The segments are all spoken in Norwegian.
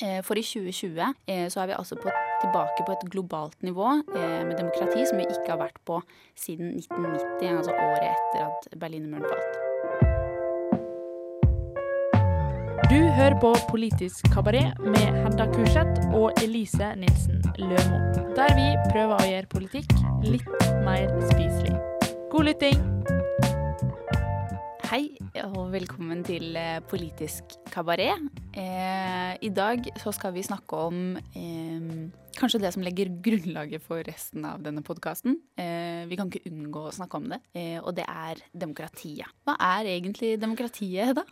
For i 2020 så er vi altså på, tilbake på et globalt nivå med demokrati som vi ikke har vært på siden 1990, altså året etter at Berlinmuren falt. Du hører på Politisk kabaret med Hedda Kurseth og Elise Nilsen Lømo, der vi prøver å gjøre politikk litt mer spiselig. God lytting! Hei og velkommen til eh, Politisk kabaret. Eh, I dag så skal vi snakke om eh, kanskje det som legger grunnlaget for resten av denne podkasten. Eh, vi kan ikke unngå å snakke om det, eh, og det er demokratiet. Hva er egentlig demokratiet, da?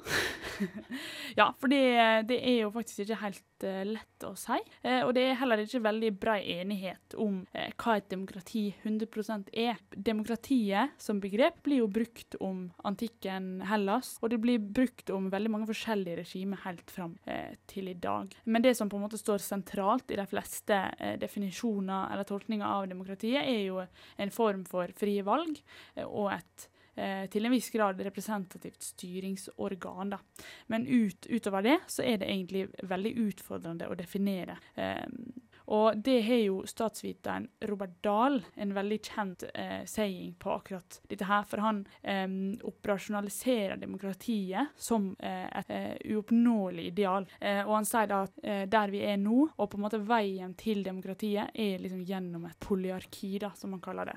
ja, for det, det, er jo faktisk ikke helt uh, lett å si. Eh, og det er heller ikke veldig brei enighet om uh, hva et demokrati 100% er. Demokratiet som begrep blir jo brukt om antikken Hellas, og det blir brukt om veldig mange forskjellige regimer helt fram til i dag. Men det som på en måte står sentralt i de fleste Eh, definisjoner eller tolkninger av demokratiet, er jo en form for frie valg eh, og et eh, til en viss grad representativt styringsorgan. Da. Men ut, utover det så er det egentlig veldig utfordrende å definere. Eh, og det har jo statsviteren Robert Dahl en veldig kjent eh, saying på akkurat dette her. For han eh, operasjonaliserer demokratiet som eh, et eh, uoppnåelig ideal. Eh, og han sier da at eh, der vi er nå, og på en måte veien til demokratiet, er liksom gjennom et polyarki, da, som man kaller det.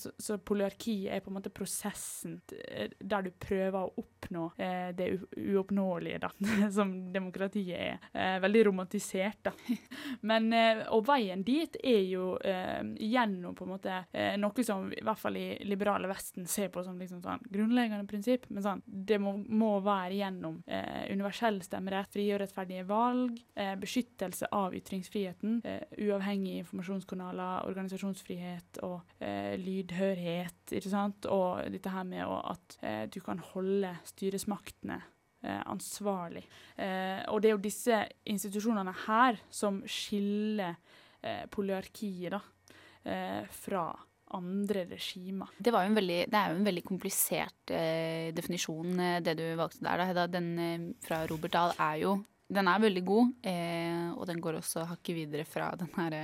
så, så polyarkiet er på en måte prosessen der du prøver å oppnå det uoppnåelige, da, som demokratiet er. veldig romantisert, da. Men Eh, og veien dit er jo eh, gjennom på en måte eh, noe som i hvert fall i liberale Vesten ser på som liksom sånn grunnleggende prinsipp. Men sånn, det må, må være gjennom eh, universell stemmerett, frie og rettferdige valg, eh, beskyttelse av ytringsfriheten, eh, uavhengige informasjonskanaler, organisasjonsfrihet og lydhørhet. ikke sant? Og dette her med at du kan holde styresmaktene eh, ansvarlig. Eh, og det er jo disse institusjonene her som skiller poliarkiet da, eh, fra andre regimer. Det, veldig, det, er jo en veldig komplisert eh, definisjon, eh, det du valgte der. Da. Den fra Robert Dahl er jo den er veldig god, eh, og den går også hakket videre fra den her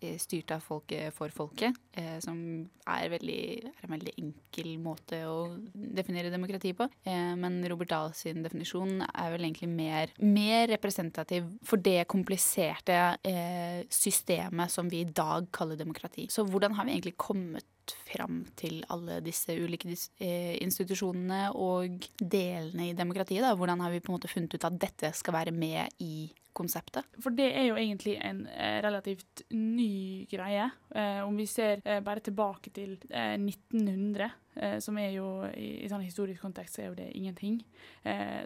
eh, styrt av folket for folket, eh, som er, veldig, er, en veldig enkel måte å definere demokrati på. Eh, men Robert Dahl sin definisjon er vel egentlig mer, mer representativ for det kompliserte eh, systemet som vi i dag kaller demokrati. Så hvordan har vi egentlig kommet fram til alle disse ulike eh, institusjonene og delene i demokratiet? Da? Hvordan har vi på en måte funnet ut at dette skal være med i konseptet? For det er jo egentlig en eh, relativt ny greie. Eh, om vi ser eh, bare tilbake til 1900, eh, eh, som er jo i, sånn historisk kontekst så er jo det ingenting,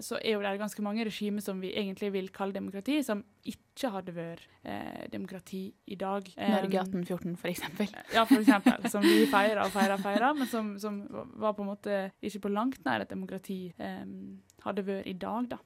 så er jo det ganske mange regimer som vi egentlig vil kalle demokrati, som ikke hadde vært demokrati i dag. Norge 1814, for eksempel. ja, for eksempel. Som vi feirer og feirer og feirer, men som, som, var på en måte ikke på langt nær et demokrati hadde vært i dag, da.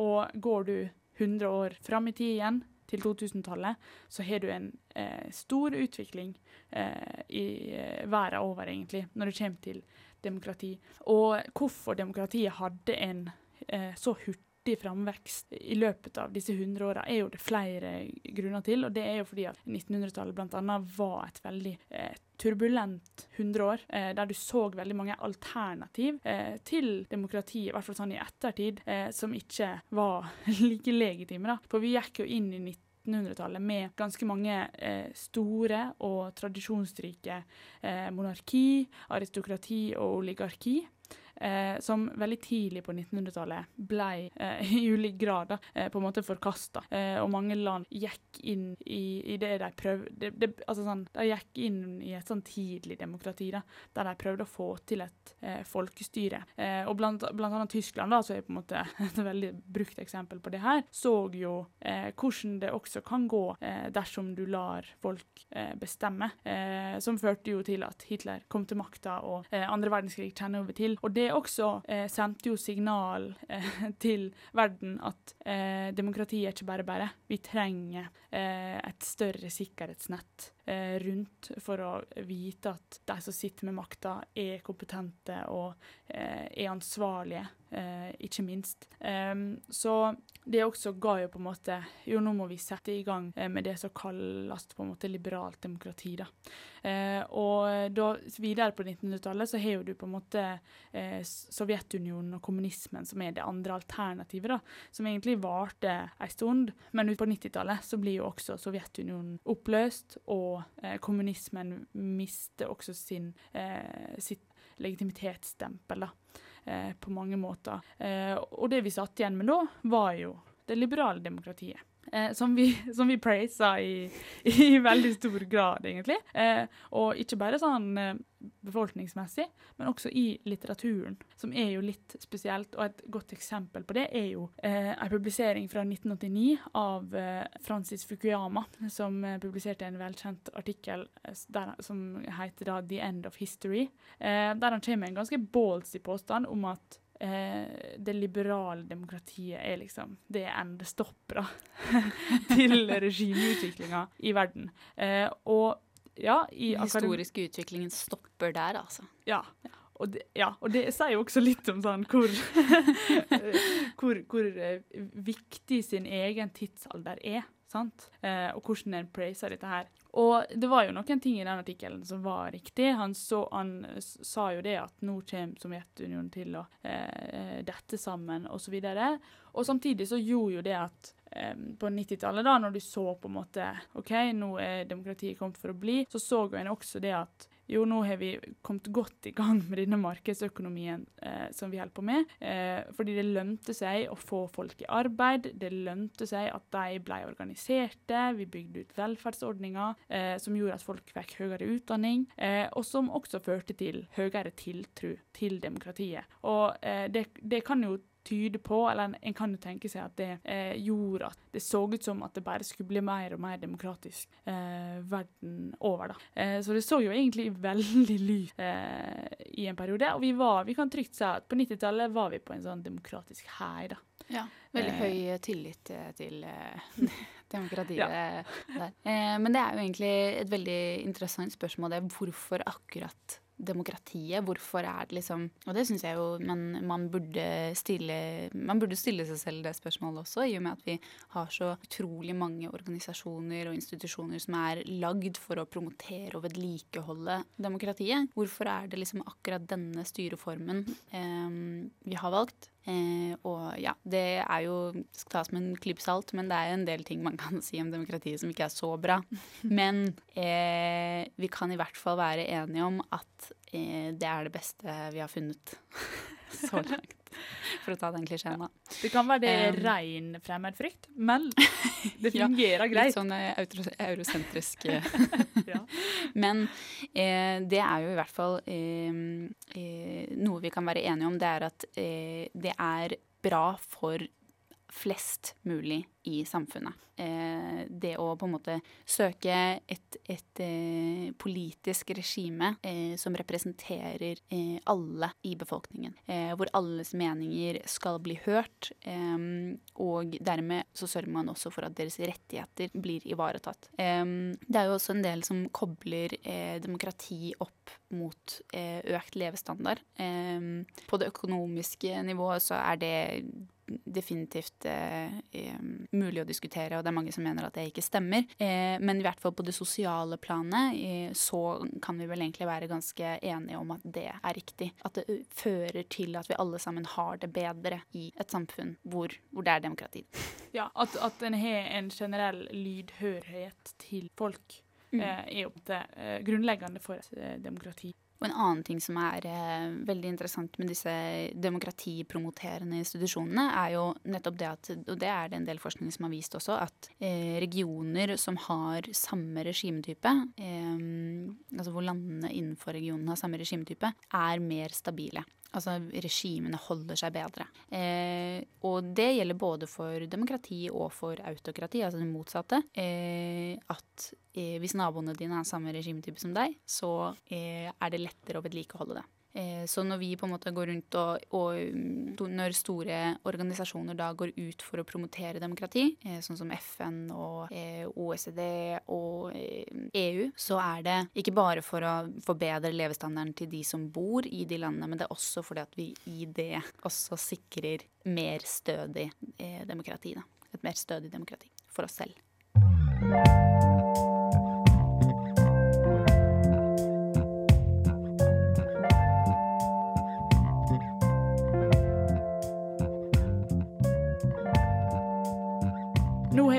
og går du 100 år fram i tid igjen, til 2000-tallet, så har du en eh, stor utvikling eh, i eh, verden over, egentlig, når det kommer til demokrati. Og hvorfor demokratiet hadde en eh, så hurtig framvekst i løpet av disse 100 åra, er jo det flere grunner til. Og det er jo fordi at 1900-tallet bl.a. var et veldig eh, turbulent 100 år, eh, der du så veldig mange alternativ eh, til demokrati, i hvert fall sånn i ettertid, eh, som ikke var like legitime. da. For vi gikk jo inn i 1900-tallet med ganske mange eh, store og tradisjonsrike eh, monarki, aristokrati og oligarki eh, som veldig tidlig på 1900-tallet ble eh, i ulik grad da, eh, på en måte forkasta. Eh, og mange land gikk inn i, i det de prøvde det, altså sånn, De gikk inn i et sånn tidlig demokrati da, der de prøvde å få til et eh, folkestyre. Eh, og blant, blant, annet Tyskland, da, som er på en måte et veldig brukt eksempel på det her, så jo hvordan det også kan gå dersom du lar folk bestemme. som førte jo til at Hitler kom til makta og andre verdenskrig kjenner over til. Og det også eh, sendte jo signal eh, til verden at eh, demokrati er ikke bare bare. Vi trenger eh, et større sikkerhetsnett rundt for å vite at de som sitter med makta, er kompetente og eh, er ansvarlige, eh, ikke minst. Så det også ga jo på en måte Jo, nå må vi sette i gang eh, med det som kalles på en måte liberalt demokrati. da. Eh, og da videre på 1900-tallet så har jo du på en måte eh, Sovjetunionen og kommunismen som er det andre alternativet, da, som egentlig varte en stund. Men på 90-tallet så blir jo også Sovjetunionen oppløst, og eh, kommunismen mister også sin, eh, sitt legitimitetsstempel, eh, på mange måter. Og det vi satt igjen med da, var jo det liberale demokratiet. Eh, som vi, som vi praisa i, i, veldig stor grad, egentlig. Eh, og ikke bare sånn eh, befolkningsmessig, men også i litteraturen, som er jo litt spesielt. Og et godt eksempel på det er jo eh, en publisering fra 1989 av Francis Fukuyama, som publiserte en velkjent artikkel der, som heter da 'The End of History', der han kommer med en ganske ballsy påstand om at eh, det liberale demokratiet er liksom det endestoppet til regimeutviklinga i verden. Eh, og ja, i Den historiske utviklingen stopper der, altså. Ja. Og det, ja, og det sier jo også litt om sånn hvor, hvor, hvor uh, viktig sin egen tidsalder er. sant? Uh, og hvordan en praiser dette her. Og det var jo noen ting i den artikkelen som var riktig. Han, så, han sa jo det at nå kommer Sovjetunionen til å eh, dette sammen, osv. Og, så og samtidig så gjorde jo det at på 90-tallet, da, når du så på en måte OK, nå er demokratiet kommet for å bli, så så en også det at jo, nå har vi kommet godt i gang med denne markedsøkonomien eh, som vi holder på med. Eh, fordi det lønte seg å få folk i arbeid, det lønte seg at de ble organiserte. Vi bygde ut velferdsordninger eh, som gjorde at folk fikk høyere utdanning, eh, og som også førte til høyere tiltro til demokratiet. Og eh, det, det kan jo tyde på, eller en kan jo tenke seg at det eh, gjorde at det så ut som at det bare skulle bli mer og mer demokratisk eh, verden over. da. Eh, så det så jo egentlig veldig lyst eh, i en periode, og vi var, vi kan trygt si at på 90-tallet var vi på en sånn demokratisk hei. da. Ja, veldig høy eh, tillit eh, til demokratiet ja. der. men det er jo egentlig et veldig interessant spørsmål, det hvorfor akkurat demokratiet. Hvorfor er det liksom Og det syns jeg jo man, man, burde stille Man burde stille seg selv det spørsmålet også, i og med at vi har så utrolig mange organisasjoner og institusjoner som er lagd for å promotere og vedlikeholde demokratiet. Hvorfor er det liksom akkurat denne styreformen eh, vi har valgt? Eh, og ja, det er jo skal tas med en klype salt, men det er en del ting man kan si om demokratiet som ikke er så bra. Men eh, vi kan i hvert fall være enige om at eh, det er det beste vi har funnet så langt. For å ta den klisjeen, da. Det kan være det um, rein fremmedfrykt, men det fungerer ja, greit. Litt sånn eh, eurosentrisk. ja. Men eh, det er jo i hvert fall eh, eh, noe vi kan være enige om. Det er at eh, det er bra for flest mulig i samfunnet. Eh, det å på en måte søke et, et eh, politisk regime eh, som representerer eh, alle i befolkningen. Eh, hvor alles meninger skal bli hørt. Eh, og dermed så sørger man også for at deres rettigheter blir ivaretatt. det er jo også en del som kobler demokrati opp mot økt levestandard. på det økonomiske nivået så er det definitivt eh, mulig å diskutere, og det er mange som mener at det ikke stemmer. Eh, men i hvert fall på det sosiale planet eh, så kan vi vel egentlig være ganske enige om at det er riktig. At det fører til at vi alle sammen har det bedre i et samfunn hvor, hvor det er demokrati. Ja, at, at en har en generell lydhørhet til folk. Mm. er jo grunnleggende for demokrati. Og en annen ting som er eh, veldig interessant med disse demokratipromoterende institusjonene, er jo nettopp det at, og det er det en del forskning som har vist også, at eh, regioner som har samme regimetype, eh, altså hvor landene innenfor regionen har samme regimetype, er mer stabile. Altså regimene holder seg bedre. Eh, og det gjelder både for demokrati og for autokrati, altså det motsatte. Eh, at eh, hvis naboene dine er samme regimetype som deg, så eh, er det lettere å vedlikeholde det. Eh, så når vi på en måte går rundt og, og mm, når store organisasjoner da går ut for å promotere demokrati, eh, sånn som FN og eh, OECD og EU, så er det ikke bare for å forbedre levestandarden til de som bor i de landene, men det er også fordi at vi i det også sikrer mer stødig demokrati. Da. Et mer stødig demokrati for oss selv.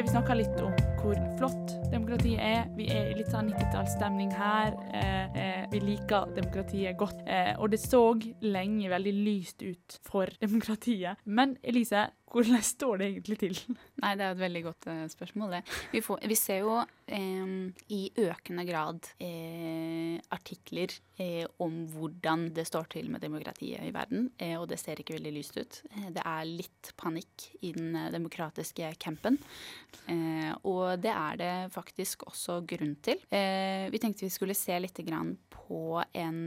Vi snakka litt om hvor flott demokratiet er. Vi er i litt sånn 90-tallsstemning her. Eh, eh, vi liker demokratiet godt. Eh, og det så lenge veldig lyst ut for demokratiet. Men Elise, hvordan står det egentlig til? Nei, Det er et veldig godt uh, spørsmål. Vi, får, vi, ser jo eh, i økende grad eh, artikler eh, om hvordan det står til med demokratiet i verden, eh, og det ser ikke veldig lyst ut. Eh, det er litt panikk i den demokratiske campen, og det er det faktisk også grunn til. vi tenkte vi skulle se litt på en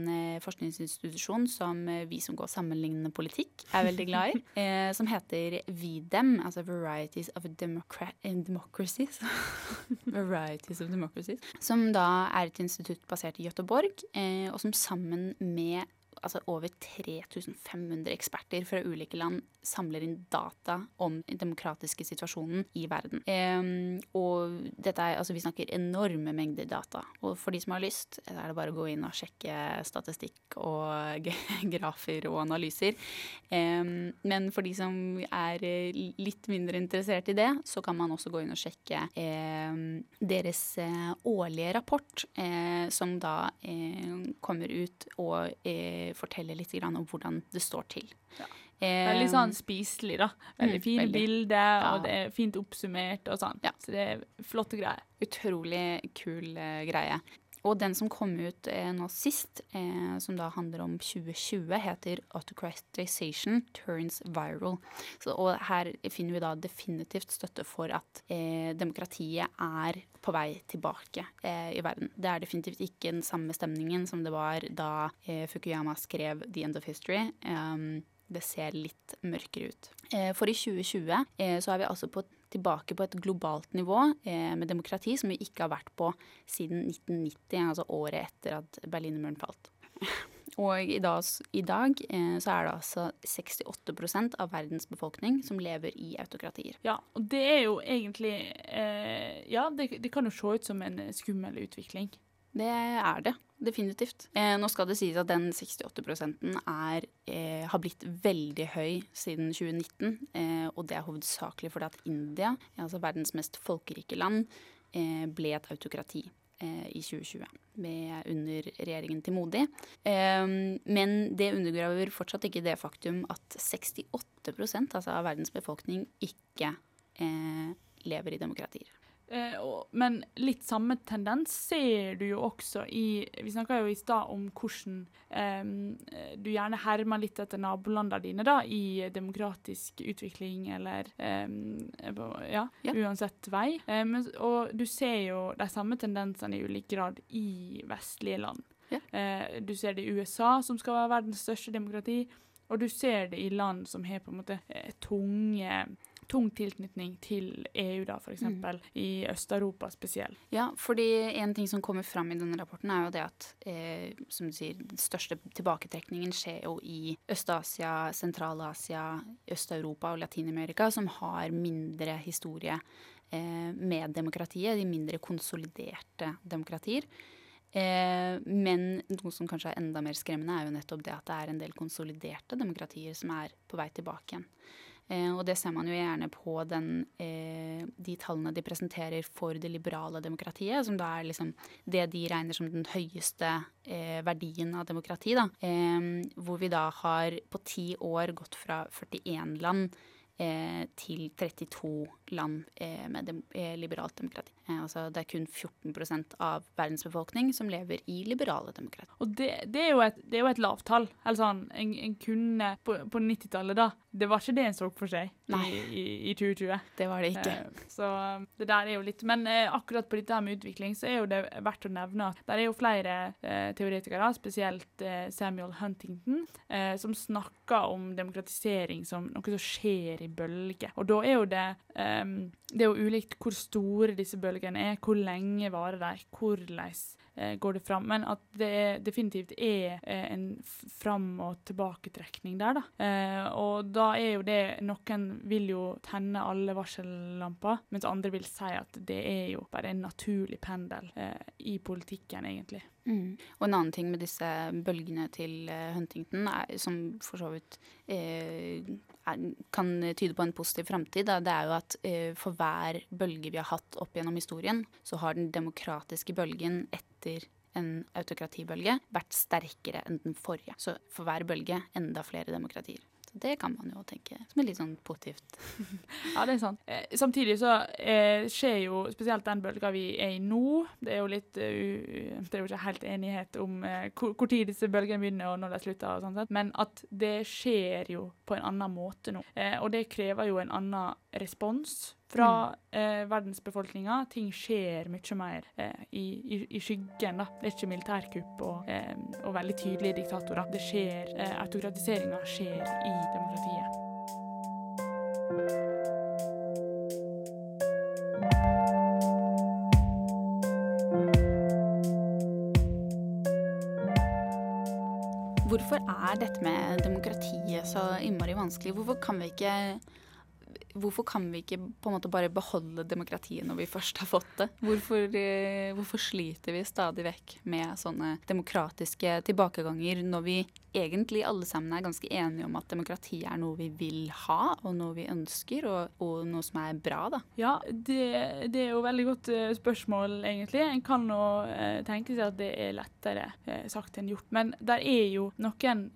forskningsinstitusjon som vi som går sammenlignende politikk, er veldig glad i, som heter VDEM, altså Varieties of Democracies. Varieties of Democracies. Som da er et institutt basert i Göteborg, eh, og som sammen med altså over 3500 eksperter fra ulike land samler inn data om den demokratiske situasjonen i verden. Um, og dette er, altså Vi snakker enorme mengder data. Og for de som har lyst, er det bare å gå inn og sjekke statistikk og grafer og analyser. Um, men for de som er litt mindre interessert i det, så kan man også gå inn og sjekke um, deres uh, årlige rapport, uh, som da kommer ut og forteller litt om hvordan det står til. Ja. Veldig sånn spiselig, da. Veldig mm, fine veldig. bilder, ja. og det er fint oppsummert og sånn. Ja. Så det er flotte greier. Utrolig kul uh, greie. Og den som kom ut eh, nå sist, eh, som da handler om 2020, heter 'Autocratization Turns Viral'. Så, og her finner vi da definitivt støtte for at eh, demokratiet er på vei tilbake eh, i verden. Det er definitivt ikke den samme stemningen som det var da eh, Fukuyama skrev 'The End of History'. Um, det ser litt mørkere ut. Eh, for i 2020 så er vi altså på tilbake på et globalt nivå eh, med demokrati som vi ikke har vært på siden 1990, altså året etter at Berlinmuren falt. Og i dag, i dag eh, så er det altså 68% av verdens befolkning som lever i autokratier. Ja, og det er jo egentlig eh, Ja, det, det, kan jo se ut som en skummel utvikling. Det er det. Definitivt. Eh, nå skal det sies at den 68 er, eh, har blitt veldig høy siden 2019. Eh, og det er hovedsakelig fordi at India, altså verdens mest folkerike land, eh, ble et autokrati i 2020 med, under regjeringen til Modi. Eh, men det undergraver fortsatt ikke det faktum at 68% altså av verdens befolkning ikke lever i demokratier. Eh, men litt samme tendens ser du jo også i Vi snakka jo i stad om hvordan eh, du gjerne hermer litt etter nabolandene dine da, i demokratisk utvikling eller eh, ja, ja, uansett vei. Eh, men, og du ser jo de samme tendensene i ulik grad i vestlige land. Ja. Eh, du ser det i USA, som skal være verdens største demokrati, og du ser det i land som har på en måte eh, tunge tung tilknytning til EU, da, f.eks. Mm. i Øst-Europa spesielt. Ja, fordi en ting som kommer fram i denne rapporten, er jo det at eh, som du sier, den største tilbaketrekningen skjer jo i Øst-Asia, Sentral-Asia, Øst-Europa og Latin-Amerika, som har mindre historie eh, med demokratiet, de mindre konsoliderte demokratier. Eh, men noe som kanskje er enda mer skremmende, er jo nettopp det at det er en del konsoliderte demokratier som er på vei tilbake igjen. Eh, og det ser man jo gjerne på den, eh, de tallene de presenterer for det liberale demokratiet, som da er liksom det de regner som den høyeste eh, verdien av demokrati. Da. hvor vi da har på ti år gått fra 41 land til 32 land eh, med eh, liberalt demokrati. Eh, altså det er kun 14% av verdens befolkning som lever i liberale demokrati. Og det, det, er, jo et, det er jo et lavt tall. Eller sånn, en, en kunne på, på 90-tallet, da. Det var ikke det en så for seg i, i, i, 2020. Det var det ikke. Eh, så det der er jo litt Men eh, akkurat på dette her med utvikling, så er jo det verdt å nevne at det er jo flere eh, teoretikere, spesielt eh, Samuel Huntington, eh, som snakker om demokratisering som noe som skjer i bølger. Og da er jo det um, Det er jo ulikt hvor store disse bølgene er, hvor lenge varer de, hvordan går det fram. Men at det definitivt er eh, en fram- og tilbaketrekning der, da. Eh, og da er jo det Noen vil jo tenne alle varsellamper, mens andre vil si at det er jo bare en naturlig pendel eh, i politikken, egentlig. Mm. Og en annen ting med disse bølgene til Huntington, er, som for så vidt eh, kan tyde på en positiv framtid, det er jo at eh, for hver bølge vi har hatt opp gjennom historien, så har den demokratiske bølgen etter en autokratibølge vært sterkere enn den forrige. Så for hver bølge enda flere demokratier det kan man jo tenke som er litt sånn positivt. ja, det er sant. Eh, samtidig så eh, skjer jo spesielt den bølga vi er i nå. Det er jo litt uh, Det er jo ikke helt enighet om uh, hvor, hvor, tid disse bølgene begynner og når de slutter, og sånn sett. men at det skjer jo på en annen måte nå. Eh, og det krever jo en annen respons fra mm. eh, verdensbefolkninga. Ting skjer mye mer eh, i, i, i, skyggen. da. Det er ikke militærkupp og, eh, og veldig tydelige diktatorer. Det skjer, eh, Autokratiseringa skjer i demokratiet. Hvorfor er dette med demokratiet så innmari vanskelig? Hvorfor kan vi ikke hvorfor kan vi ikke på en måte bare beholde demokratiet når vi først har fått det? Hvorfor, eh, hvorfor sliter vi stadig vekk med sånne demokratiske tilbakeganger når vi egentlig alle sammen er ganske enige om at demokrati er noe vi vil ha, og noe vi ønsker, og, og noe som er bra, da? Ja, det, det er jo veldig godt uh, spørsmål, egentlig. En kan jo uh, tenke seg at det er lettere uh, sagt enn gjort. Men der er jo noen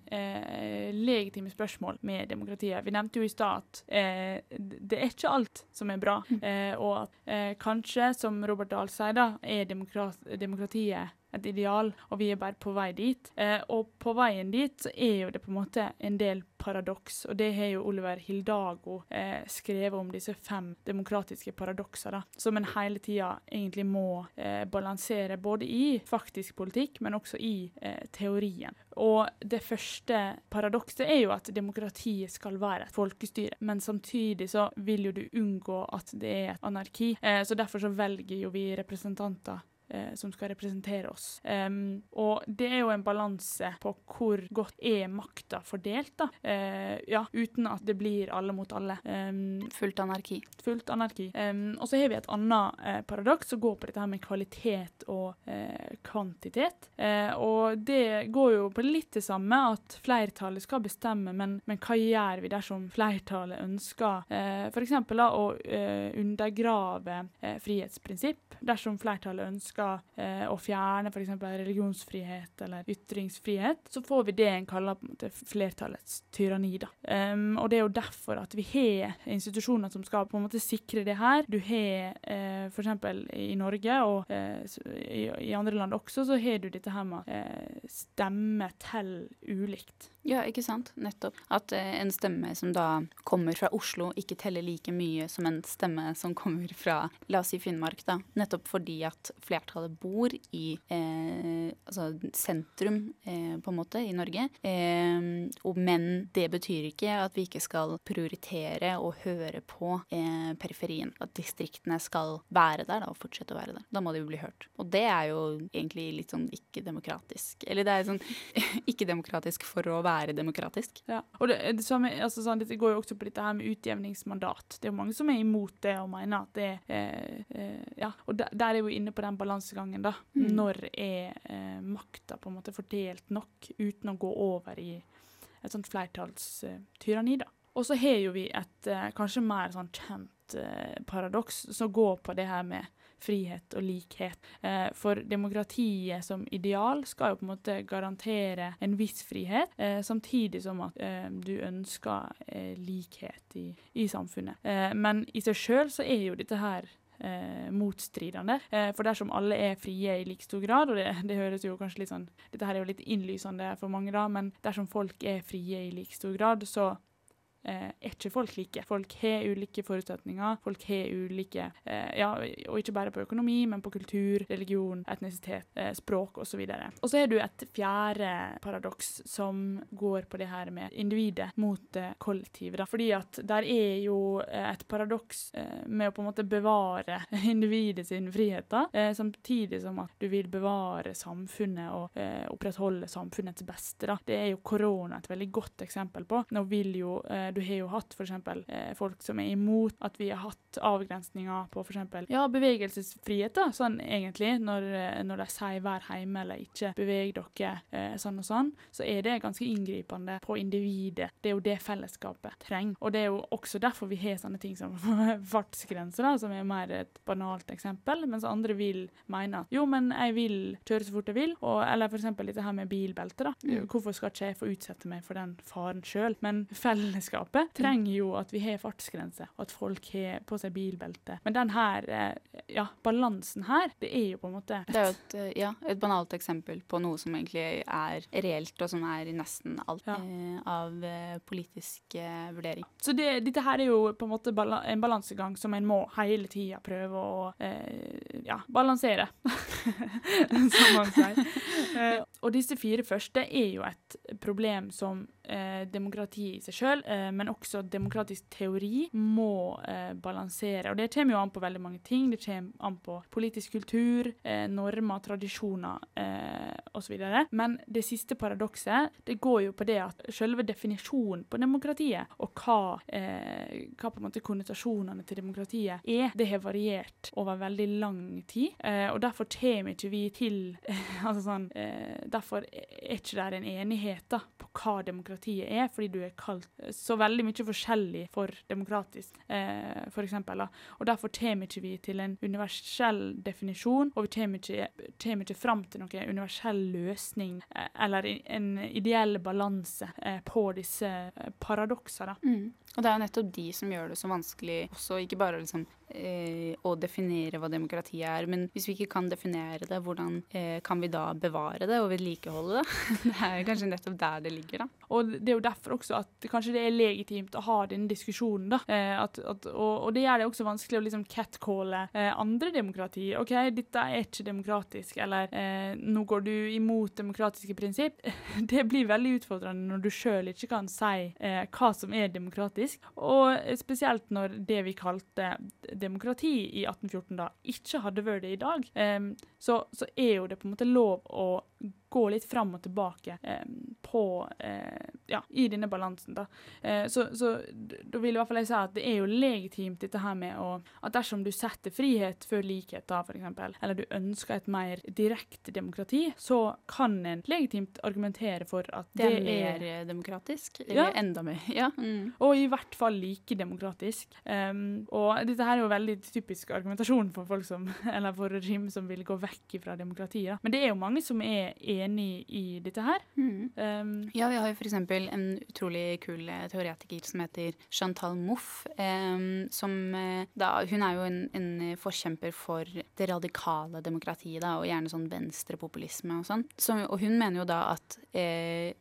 legitime spørsmål med demokratiet. Vi nevnte jo i stad at det er ikke alt som er bra. Mm. Eh, og at eh, kanskje, som Robert Dahl sier, da, er demokrat demokratiet et ideal, og vi er bare på vei dit. Eh, og på veien dit er jo det på en måte en del paradoks, og det har jo Oliver Hildago eh, skrevet om disse fem demokratiske paradokser, da, som en hele tida egentlig må eh, balansere, både i faktisk politikk, men også i eh, teorien. Og det første paradokset er jo at demokratiet skal være et folkestyre, men samtidig så vil jo du unngå at det er et anarki. Eh, så derfor så velger jo vi representanter eh, som skal representere oss. Um, og det er jo en balanse på hvor godt er makta fordelt, da. Uh, ja, uten at det blir alle mot alle. Um, fullt anarki. Fullt anarki. Um, og så har vi et annet uh, paradoks som går på dette her med kvalitet og uh, kvantitet. og det går jo på litt det samme, at flertallet skal bestemme, men, men hva gjør vi dersom flertallet ønsker uh, f.eks. å undergrave frihetsprinsipp, dersom flertallet ønsker ønsker eh, å fjerne f.eks. religionsfrihet eller ytringsfrihet, så får vi det en kaller på en måte flertallets tyranni. da. Um, og det er jo derfor at vi har institusjoner som skal på en måte sikre det her. Du har eh, f.eks. i Norge, og eh, i, i, andre land også, så har du dette her med eh, stemme til ulikt. Ja, ikke sant. Nettopp. At eh, en stemme som da kommer fra Oslo, ikke teller like mye som en stemme som kommer fra la oss si Finnmark. da. Nettopp fordi at flertallet bor i eh, altså sentrum, eh, på en måte, i Norge. Eh, og, men det betyr ikke at vi ikke skal prioritere og høre på eh, periferien. At distriktene skal være der da, og fortsette å være der. Da må de jo bli hørt. Og det er jo egentlig litt sånn ikke-demokratisk. Eller det er sånn ikke-demokratisk for å være demokratisk. Ja, og det, det, samme, altså, sånn, det, går jo også på dette her med utjevningsmandat. Det er jo mange som er imot det og mener at det eh, eh, Ja, og der, der, er vi inne på den balansegangen, da. Mm. Når er eh, makta på en måte fordelt nok uten å gå over i et sånt flertallstyranni, da. Og så har jo vi et eh, kanskje mer sånn kjent eh, paradoks som går på det her med frihet og likhet. Eh, for demokratiet som ideal skal jo på en måte garantere en viss frihet, eh, samtidig som at eh, du ønsker eh, likhet i, i samfunnet. Eh, men i seg sjøl så er jo dette her Eh, motstridende. Eh, for dersom alle er frie i like stor grad, og det, det, høres jo kanskje litt sånn Dette her er jo litt innlysende for mange, da, men dersom folk er frie i like stor grad, så er ikke folk like. Folk har ulike forutsetninger. Folk har ulike eh, Ja, og ikke bare på økonomi, men på kultur, religion, etnisitet, eh, språk osv. Og så er du et fjerde paradoks som går på det her med individet mot eh, kollektivet. Da. Fordi at der er jo eh, et paradoks eh, med å på en måte bevare individet sine friheter, eh, samtidig som at du vil bevare samfunnet og opprettholde samfunnets beste. Da. Det er jo korona et veldig godt eksempel på. Nå vil jo eh, du har jo hatt f.eks. Eh, folk som er imot at vi har hatt avgrensninger på f.eks. Ja, bevegelsesfrihet, da, sånn egentlig. Når, eh, når de sier 'vær hjemme' eller 'ikke beveg dere', eh, sånn og sånn, så er det ganske inngripende på individet. Det er jo det fellesskapet trenger. Og det er jo også derfor vi har sånne ting som fartsgrenser, da, som er mer et banalt eksempel, mens andre vil mene at jo, men jeg vil kjøre så fort jeg vil, og, eller f.eks. dette her med bilbelte. da. Mm. Hvorfor skal ikke jeg få utsette meg for den faren sjøl? Men fellesskapet landskapet trenger jo at vi har fartsgrense, og at folk har på seg bilbelte. Men den her, eh, ja, balansen her, det er jo på en måte Det er jo et, eh, ja, et banalt eksempel på noe som egentlig er reelt, og som er i nesten alt ja. eh, av politisk vurdering. Så det, dette her er jo på en måte en balansegang som en må hele tida prøve å eh, ja, balansere, som man sier. og disse fire første er jo et problem som eh, demokrati i seg sjøl, men også demokratisk teori, må eh, balansere. Og det kommer jo an på veldig mange ting. Det kommer an på politisk kultur, eh, normer, tradisjoner eh, osv. Men det siste paradokset det går jo på det at selve definisjonen på demokratiet, og hva, eh, hva på en måte konnotasjonene til demokratiet er, det har variert over veldig lang tid. Eh, og derfor kommer ikke vi til altså sånn, Derfor er ikke det en enighet da, på hva demokratiet er, fordi du er kalt så veldig mye forskjellig for demokratisk, eh, eksempel. Og derfor kommer ikke vi til en universell definisjon, og vi kommer ikke, kommer ikke fram til noen universell løsning eh, eller en ideell balanse eh, på disse eh, paradokser. Mm. Og det er jo nettopp de som gjør det så vanskelig også, ikke bare liksom eh, å definere hva demokrati er. Men hvis vi ikke kan definere det, hvordan eh, kan vi da bevare det og vedlikeholde det? det er kanskje nettopp der det ligger, da. Og det er jo derfor også at kanskje det er legitimt å ha denne diskusjonen, da. Eh, at, at, og, og, det gjør det også vanskelig å liksom catcalle eh, andre demokrati. OK, dette er ikke demokratisk, eller eh, nå går du imot demokratiske prinsipp. det blir veldig utfordrende når du sjøl ikke kan si eh, hva som er demokratisk, og spesielt når det vi kalte demokrati i 1814 da ikke hadde vært det i dag, så, så, er jo det på en måte lov å gå litt fram og tilbake eh, på eh, Ja, i denne balansen, da. Eh, så, så da vil i hvert fall jeg si at det er jo legitimt dette her med å At dersom du setter frihet før likhet, da, eksempel, eller du ønsker et mer direkte demokrati, så kan en legitimt argumentere for at det, det er mer er, demokratisk? Eller ja. enda mer? Ja. Mm. Og i hvert fall like demokratisk. Um, og dette her er jo veldig typisk argumentasjon for folk som Eller for regime som vil gå vekk fra demokratiet. Men det er jo mange som er enig i dette her. Mm. Um, ja, vi har jo f.eks. en utrolig kul eh, teoretiker som heter Chantal Mouffe. Um, som eh, da Hun er jo en, en, forkjemper for det radikale demokratiet, da, og gjerne sånn venstrepopulisme og sånn. Så, og hun mener jo da at eh,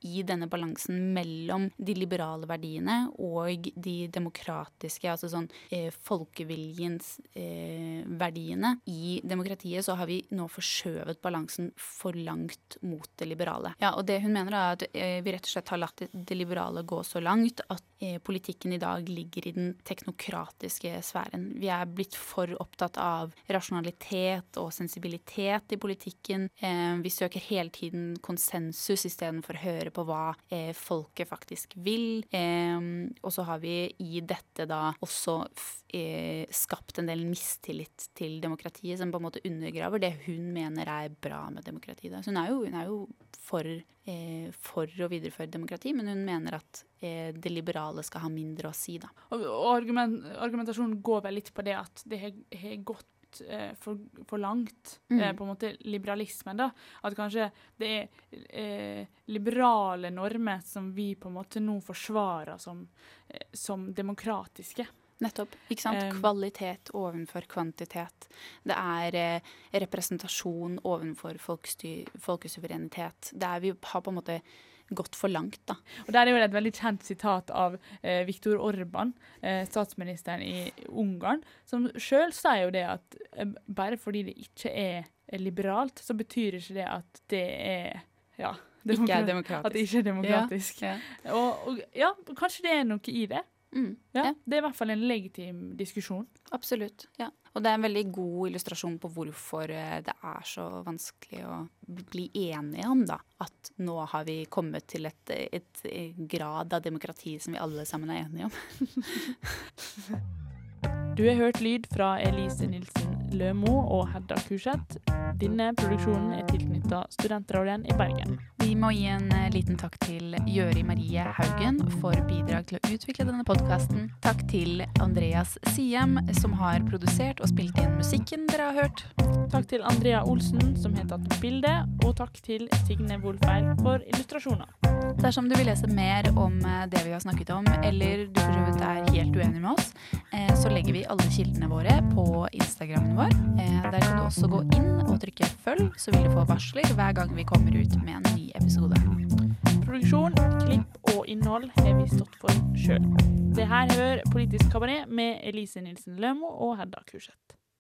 i denne balansen mellom de liberale verdiene og de demokratiske, altså sånn eh, folkeviljens eh, verdiene. I demokratiet så har vi nå forskjøvet balansen for langt mot det liberale. Ja, og det hun mener er at eh, vi rett og slett har latt det, det liberale gå så langt at eh, politikken i dag ligger i den teknokratiske sfæren. Vi er blitt for opptatt av rasjonalitet og sensibilitet i politikken. Eh, vi søker hele tiden konsensus istedenfor å høre på hva eh, folket faktisk vil. Eh, og så har vi i dette da også eh, skapt en del mistillit til demokratiet, som på en måte undergraver det hun mener er bra med demokratiet. Så hun er jo, hun er jo for, eh, for, å videreføre demokrati, men hun mener at eh, det liberale skal ha mindre å si. Da. Og, og argument, argumentasjonen går vel litt på det at det har gått eh, for, for, langt, mm. eh, på en måte liberalismen. da, At kanskje det er eh, liberale normer som vi på en måte nå forsvarer som, eh, som demokratiske. Nettopp. ikke sant? Kvalitet ovenfor kvantitet. Det er eh, representasjon ovenfor folkesuverenitet. Det er vi har på en måte gått for langt. Da. Og Der er jo et veldig kjent sitat av eh, Viktor Orban, eh, statsministeren i Ungarn, som sjøl sier jo det at eh, bare fordi det ikke er liberalt, så betyr ikke det at det er ja, ikke er demokratisk. At det ikke er demokratisk. Ja, ja. Og, og, ja, kanskje det er noe i det. Mm, ja, Det er i hvert fall en legitim diskusjon. Absolutt. ja. Og det er en veldig god illustrasjon på hvorfor eh, det er så vanskelig å bli enige om da, at nå har vi kommet til et, et grad av demokrati som vi alle sammen er enige om. du har hørt lyd fra Elise Nilsen Lømo og Hedda Kurseth. Denne produksjonen er tilknytta Studentradioen i Bergen. Vi må gi en eh, liten takk til Gjøri Marie Haugen for bidrag til å utvikle denne podkasten. Takk til Andreas Siem, som har produsert og spilt inn musikken dere har hørt. Takk til Andrea Olsen, som har tatt bilde, og takk til Signe Wolfeil for illustrasjoner. Dersom du vil lese mer om eh, det vi har snakket om, eller du for så vidt er helt uenig med oss, eh, så legger vi alle kildene våre på Instagrammen vår. Der kan du også gå inn og trykke følg, så vil du få varsler hver gang vi kommer ut med en ny episode. Produksjon, klipp og innhold har vi stått for sjøl. Det her hører Politisk kabaret med Elise Nilsen Lømo og Hedda Kurseth.